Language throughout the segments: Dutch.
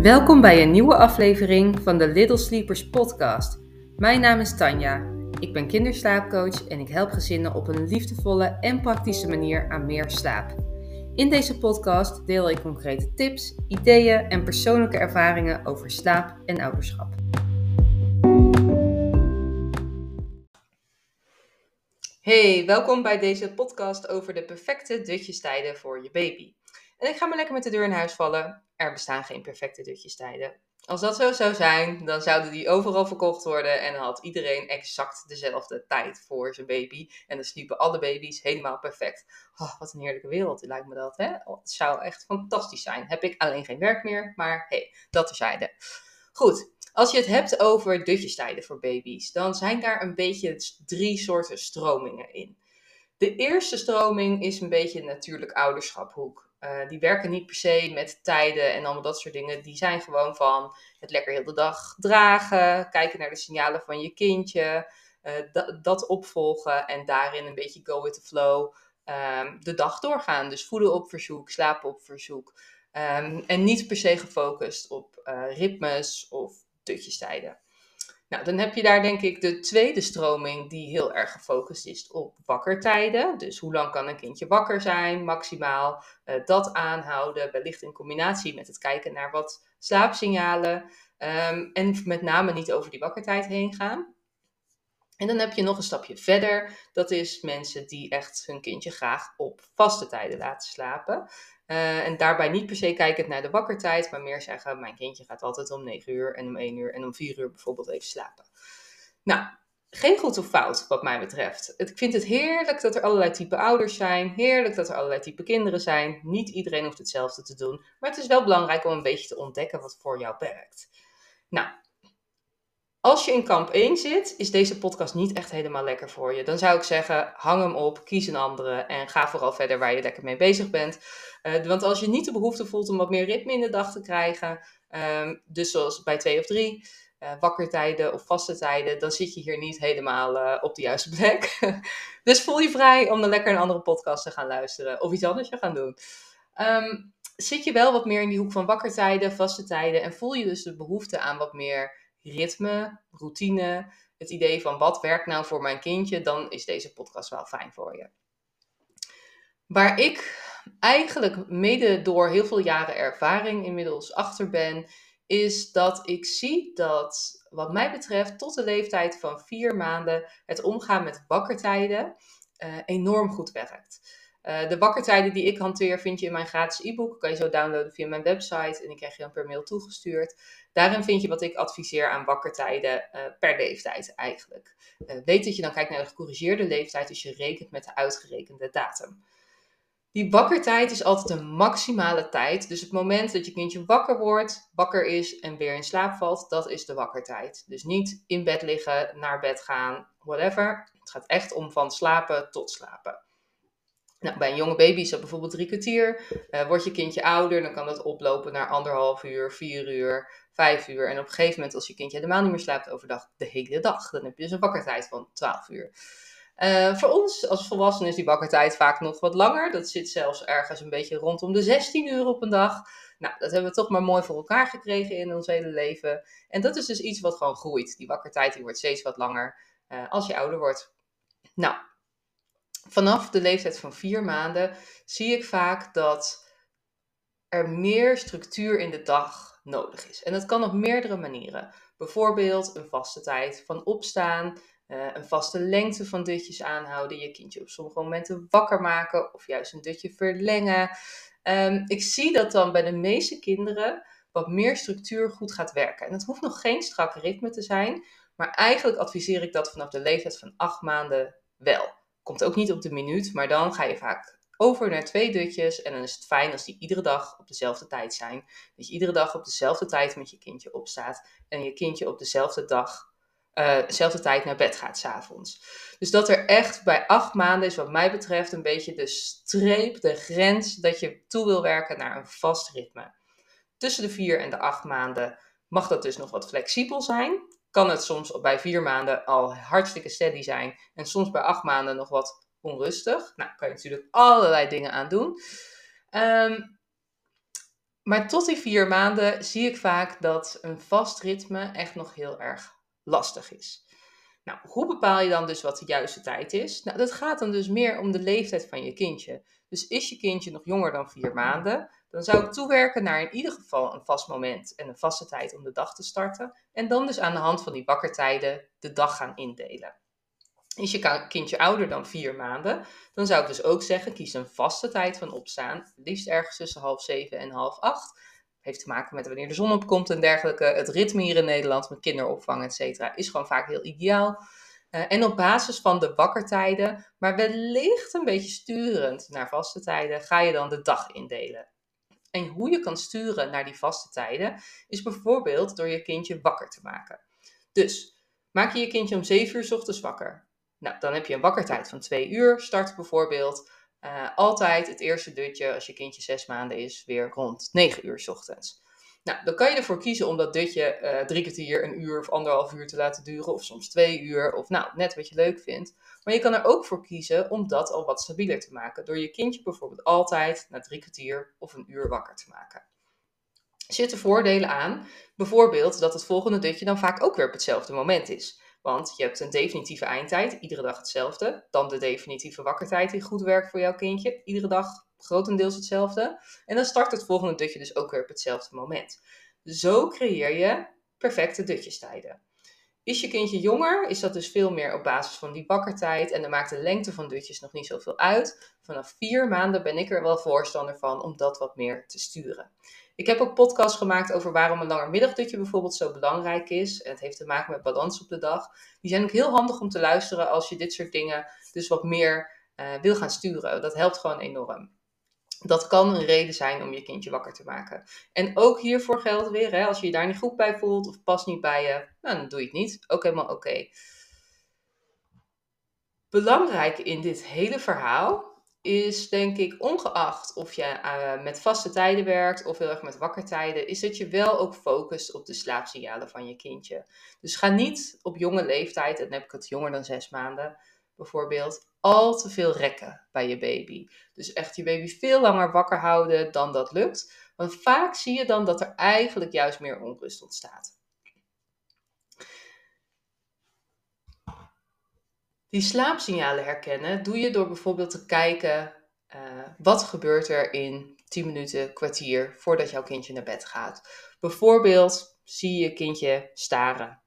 Welkom bij een nieuwe aflevering van de Little Sleepers podcast. Mijn naam is Tanja. Ik ben kinderslaapcoach en ik help gezinnen op een liefdevolle en praktische manier aan meer slaap. In deze podcast deel ik concrete tips, ideeën en persoonlijke ervaringen over slaap en ouderschap. Hey, welkom bij deze podcast over de perfecte dutjestijden voor je baby. En ik ga maar lekker met de deur in huis vallen. Er bestaan geen perfecte dutjestijden. Als dat zo zou zijn, dan zouden die overal verkocht worden en had iedereen exact dezelfde tijd voor zijn baby. En dan sliepen alle baby's helemaal perfect. Oh, wat een heerlijke wereld, lijkt me dat. Hè? Oh, het zou echt fantastisch zijn. Heb ik alleen geen werk meer, maar hey, dat terzijde. Goed, als je het hebt over dutjestijden voor baby's, dan zijn daar een beetje drie soorten stromingen in. De eerste stroming is een beetje natuurlijk ouderschaphoek. Uh, die werken niet per se met tijden en allemaal dat soort dingen. Die zijn gewoon van het lekker heel de dag dragen, kijken naar de signalen van je kindje, uh, dat opvolgen en daarin een beetje go with the flow um, de dag doorgaan. Dus voeden op verzoek, slapen op verzoek. Um, en niet per se gefocust op uh, ritmes of dutjestijden. Nou, dan heb je daar denk ik de tweede stroming die heel erg gefocust is op wakkertijden. Dus hoe lang kan een kindje wakker zijn, maximaal uh, dat aanhouden, wellicht in combinatie met het kijken naar wat slaapsignalen. Um, en met name niet over die wakkertijd heen gaan. En dan heb je nog een stapje verder. Dat is mensen die echt hun kindje graag op vaste tijden laten slapen. Uh, en daarbij niet per se kijken naar de wakkertijd, maar meer zeggen: Mijn kindje gaat altijd om 9 uur en om 1 uur en om 4 uur bijvoorbeeld even slapen. Nou, geen goed of fout wat mij betreft. Ik vind het heerlijk dat er allerlei type ouders zijn. Heerlijk dat er allerlei type kinderen zijn. Niet iedereen hoeft hetzelfde te doen. Maar het is wel belangrijk om een beetje te ontdekken wat voor jou werkt. Nou, als je in kamp 1 zit, is deze podcast niet echt helemaal lekker voor je. Dan zou ik zeggen, hang hem op, kies een andere en ga vooral verder waar je lekker mee bezig bent. Uh, want als je niet de behoefte voelt om wat meer ritme in de dag te krijgen, um, dus zoals bij 2 of 3, uh, eh, wakkertijden of vaste tijden, dan zit je hier niet helemaal uh, op de juiste plek. dus voel je vrij om dan lekker een andere podcast te gaan luisteren of iets anders te gaan doen. Um, zit je wel wat meer in die hoek van wakkertijden, vaste tijden en voel je dus de behoefte aan wat meer ritme, routine, het idee van wat werkt nou voor mijn kindje, dan is deze podcast wel fijn voor je. Waar ik eigenlijk mede door heel veel jaren ervaring inmiddels achter ben, is dat ik zie dat, wat mij betreft, tot de leeftijd van vier maanden het omgaan met wakkertijden uh, enorm goed werkt. Uh, de wakkertijden die ik hanteer vind je in mijn gratis e-book. Kan je zo downloaden via mijn website en die krijg je dan per mail toegestuurd. Daarin vind je wat ik adviseer aan wakkertijden uh, per leeftijd eigenlijk. Uh, weet dat je dan kijkt naar de gecorrigeerde leeftijd, dus je rekent met de uitgerekende datum. Die wakkertijd is altijd een maximale tijd. Dus het moment dat je kindje wakker wordt, wakker is en weer in slaap valt, dat is de wakkertijd. Dus niet in bed liggen, naar bed gaan, whatever. Het gaat echt om van slapen tot slapen. Nou, bij een jonge baby is dat bijvoorbeeld drie kwartier. Uh, wordt je kindje ouder, dan kan dat oplopen naar anderhalf uur, vier uur, vijf uur. En op een gegeven moment, als je kindje helemaal niet meer slaapt overdag, de hele dag. Dan heb je dus een wakkertijd van 12 uur. Uh, voor ons als volwassenen is die wakkertijd vaak nog wat langer. Dat zit zelfs ergens een beetje rondom de 16 uur op een dag. Nou, dat hebben we toch maar mooi voor elkaar gekregen in ons hele leven. En dat is dus iets wat gewoon groeit. Die wakkertijd die wordt steeds wat langer uh, als je ouder wordt. Nou, vanaf de leeftijd van vier maanden zie ik vaak dat er meer structuur in de dag nodig is. En dat kan op meerdere manieren. Bijvoorbeeld een vaste tijd van opstaan, uh, een vaste lengte van dutjes aanhouden, je kindje op sommige momenten wakker maken of juist een dutje verlengen. Um, ik zie dat dan bij de meeste kinderen wat meer structuur goed gaat werken. En het hoeft nog geen strak ritme te zijn, maar eigenlijk adviseer ik dat vanaf de leeftijd van acht maanden wel. Komt ook niet op de minuut, maar dan ga je vaak over naar twee dutjes. En dan is het fijn als die iedere dag op dezelfde tijd zijn. Dat je iedere dag op dezelfde tijd met je kindje opstaat. En je kindje op dezelfde dag, uh, dezelfde tijd naar bed gaat s'avonds. Dus dat er echt bij acht maanden is wat mij betreft een beetje de streep, de grens dat je toe wil werken naar een vast ritme. Tussen de vier en de acht maanden mag dat dus nog wat flexibel zijn kan het soms bij vier maanden al hartstikke steady zijn. En soms bij acht maanden nog wat onrustig. Nou, kan je natuurlijk allerlei dingen aan doen. Um, Maar tot die vier maanden zie ik vaak dat een vast ritme echt nog heel erg lastig is. Nou, hoe bepaal je dan dus wat de juiste tijd is? Nou, dat gaat dan dus meer om de leeftijd van je kindje. Dus is je kindje nog jonger dan vier maanden, dan zou ik toewerken naar in ieder geval een vast moment en een vaste tijd om de dag te starten. En dan dus aan de hand van die wakkertijden de dag gaan indelen. Is je kindje ouder dan vier maanden, dan zou ik dus ook zeggen: kies een vaste tijd van opstaan. Liefst ergens tussen half zeven en half acht. Heeft te maken met wanneer de zon opkomt en dergelijke. Het ritme hier in Nederland met kinderopvang, et cetera, is gewoon vaak heel ideaal. Uh, en op basis van de wakkertijden, maar wellicht een beetje sturend naar vaste tijden, ga je dan de dag indelen. En hoe je kan sturen naar die vaste tijden, is bijvoorbeeld door je kindje wakker te maken. Dus maak je je kindje om 7 uur s ochtends wakker. Nou, dan heb je een wakkertijd van 2 uur. Start bijvoorbeeld uh, altijd het eerste dutje, als je kindje 6 maanden is, weer rond 9 uur s ochtends. Nou, dan kan je ervoor kiezen om dat dutje uh, drie kwartier, een uur of anderhalf uur te laten duren, of soms twee uur, of nou, net wat je leuk vindt. Maar je kan er ook voor kiezen om dat al wat stabieler te maken, door je kindje bijvoorbeeld altijd na drie kwartier of een uur wakker te maken. Er zitten voordelen aan, bijvoorbeeld dat het volgende dutje dan vaak ook weer op hetzelfde moment is. Want je hebt een definitieve eindtijd, iedere dag hetzelfde. Dan de definitieve wakkertijd die goed werkt voor jouw kindje, iedere dag grotendeels hetzelfde. En dan start het volgende dutje dus ook weer op hetzelfde moment. Zo creëer je perfecte dutjestijden. Is je kindje jonger, is dat dus veel meer op basis van die bakkertijd en dan maakt de lengte van dutjes nog niet zoveel uit. Vanaf vier maanden ben ik er wel voorstander van om dat wat meer te sturen. Ik heb ook podcasts gemaakt over waarom een langer middagdutje bijvoorbeeld zo belangrijk is. En het heeft te maken met balans op de dag. Die zijn ook heel handig om te luisteren als je dit soort dingen dus wat meer uh, wil gaan sturen. Dat helpt gewoon enorm. Dat kan een reden zijn om je kindje wakker te maken. En ook hiervoor geldt weer, hè, als je je daar niet goed bij voelt of past niet bij je, nou, dan doe je het niet. Ook helemaal oké. Belangrijk in dit hele verhaal is denk ik, ongeacht of je uh, met vaste tijden werkt of heel erg met wakkertijden, is dat je wel ook focust op de slaapsignalen van je kindje. Dus ga niet op jonge leeftijd, en dan heb ik het jonger dan zes maanden bijvoorbeeld, al te veel rekken bij je baby. Dus echt je baby veel langer wakker houden dan dat lukt. Want vaak zie je dan dat er eigenlijk juist meer onrust ontstaat. Die slaapsignalen herkennen doe je door bijvoorbeeld te kijken uh, wat gebeurt er in 10 minuten, kwartier voordat jouw kindje naar bed gaat. Bijvoorbeeld zie je je kindje staren.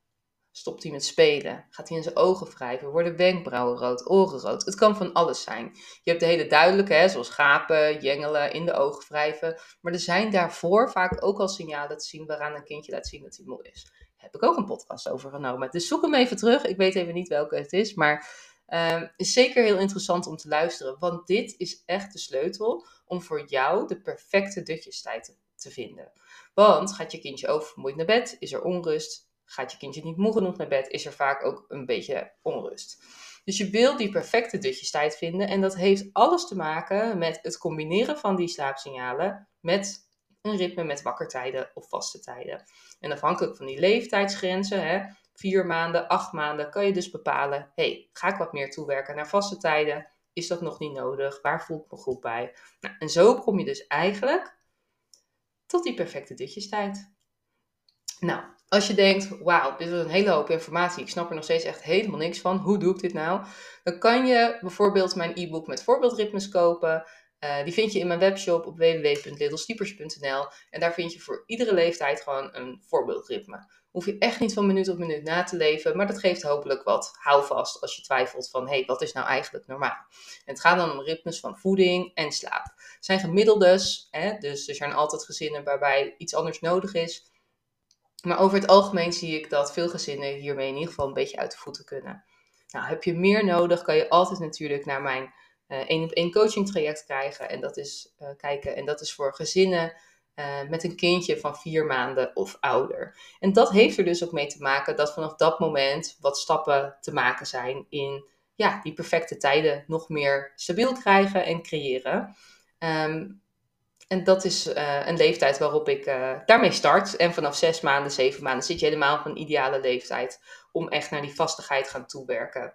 Stopt hij met spelen? Gaat hij in zijn ogen wrijven? Worden wenkbrauwen rood, oren rood? Het kan van alles zijn. Je hebt de hele duidelijke, hè, zoals gapen, jengelen, in de ogen wrijven. Maar er zijn daarvoor vaak ook al signalen te zien waaraan een kindje laat zien dat hij moe is heb ik ook een podcast over genomen. Dus zoek hem even terug. Ik weet even niet welke het is, maar uh, is zeker heel interessant om te luisteren. Want dit is echt de sleutel om voor jou de perfecte dutjestijd te vinden. Want gaat je kindje oververmoeid naar bed, is er onrust. Gaat je kindje niet moe genoeg naar bed, is er vaak ook een beetje onrust. Dus je wil die perfecte dutjestijd vinden. En dat heeft alles te maken met het combineren van die slaapsignalen met een ritme met wakkertijden of vaste tijden. En afhankelijk van die leeftijdsgrenzen, hè, vier maanden, acht maanden, kan je dus bepalen: hey, ga ik wat meer toewerken naar vaste tijden? Is dat nog niet nodig? Waar voel ik me goed bij? Nou, en zo kom je dus eigenlijk tot die perfecte ditjestijd. Nou, als je denkt, wauw, dit is een hele hoop informatie, ik snap er nog steeds echt helemaal niks van, hoe doe ik dit nou? Dan kan je bijvoorbeeld mijn e-book met voorbeeldritmes kopen. Uh, die vind je in mijn webshop op www.littlestiepers.nl. En daar vind je voor iedere leeftijd gewoon een voorbeeldritme. Hoef je echt niet van minuut op minuut na te leven, maar dat geeft hopelijk wat houvast als je twijfelt van, hé, hey, wat is nou eigenlijk normaal? En het gaat dan om ritmes van voeding en slaap. Het zijn gemiddeldes, hè, dus er zijn altijd gezinnen waarbij iets anders nodig is. Maar over het algemeen zie ik dat veel gezinnen hiermee in ieder geval een beetje uit de voeten kunnen. Nou, heb je meer nodig, kan je altijd natuurlijk naar mijn één op één coaching traject krijgen. En dat is uh, kijken. En dat is voor gezinnen uh, met een kindje van vier maanden of ouder. En dat heeft er dus ook mee te maken dat vanaf dat moment wat stappen te maken zijn in ja, die perfecte tijden nog meer stabiel krijgen en creëren. Um, en dat is een leeftijd waarop ik daarmee start. En vanaf zes maanden, zeven maanden zit je helemaal op een ideale leeftijd om echt naar die vastigheid gaan toewerken.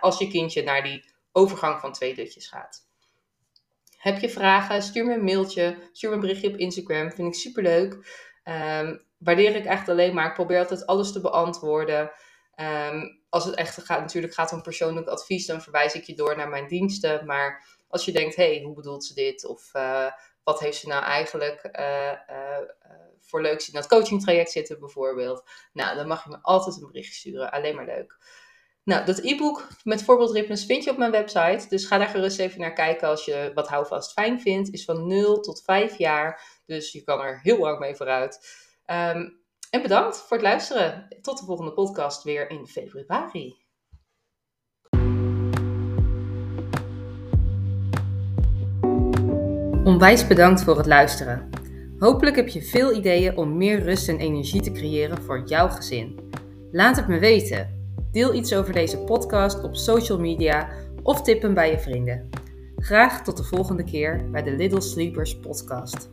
Als je kindje naar die overgang van twee dutjes gaat. Heb je vragen? Stuur me een mailtje. Stuur me een berichtje op Instagram. Vind ik superleuk. Um, waardeer ik echt alleen maar. Ik probeer altijd alles te beantwoorden. Um, als het echt gaat, natuurlijk gaat om persoonlijk advies, dan verwijs ik je door naar mijn diensten. Maar als je denkt, hé, hey, hoe bedoelt ze dit? Of uh, wat heeft ze nou eigenlijk uh, uh, voor leuks in dat coaching traject zitten bijvoorbeeld? Nou, dan mag je me altijd een bericht sturen. Alleen maar leuk. Nou, dat e-book met voorbeeldritmes vind je op mijn website. Dus ga daar gerust even naar kijken als je wat houvast fijn vindt. Is van 0 tot 5 jaar. Dus je kan er heel lang mee vooruit. Um, en bedankt voor het luisteren. Tot de volgende podcast weer in februari. Onwijs bedankt voor het luisteren. Hopelijk heb je veel ideeën om meer rust en energie te creëren voor jouw gezin. Laat het me weten. Deel iets over deze podcast op social media of tip hem bij je vrienden. Graag tot de volgende keer bij de Little Sleepers podcast.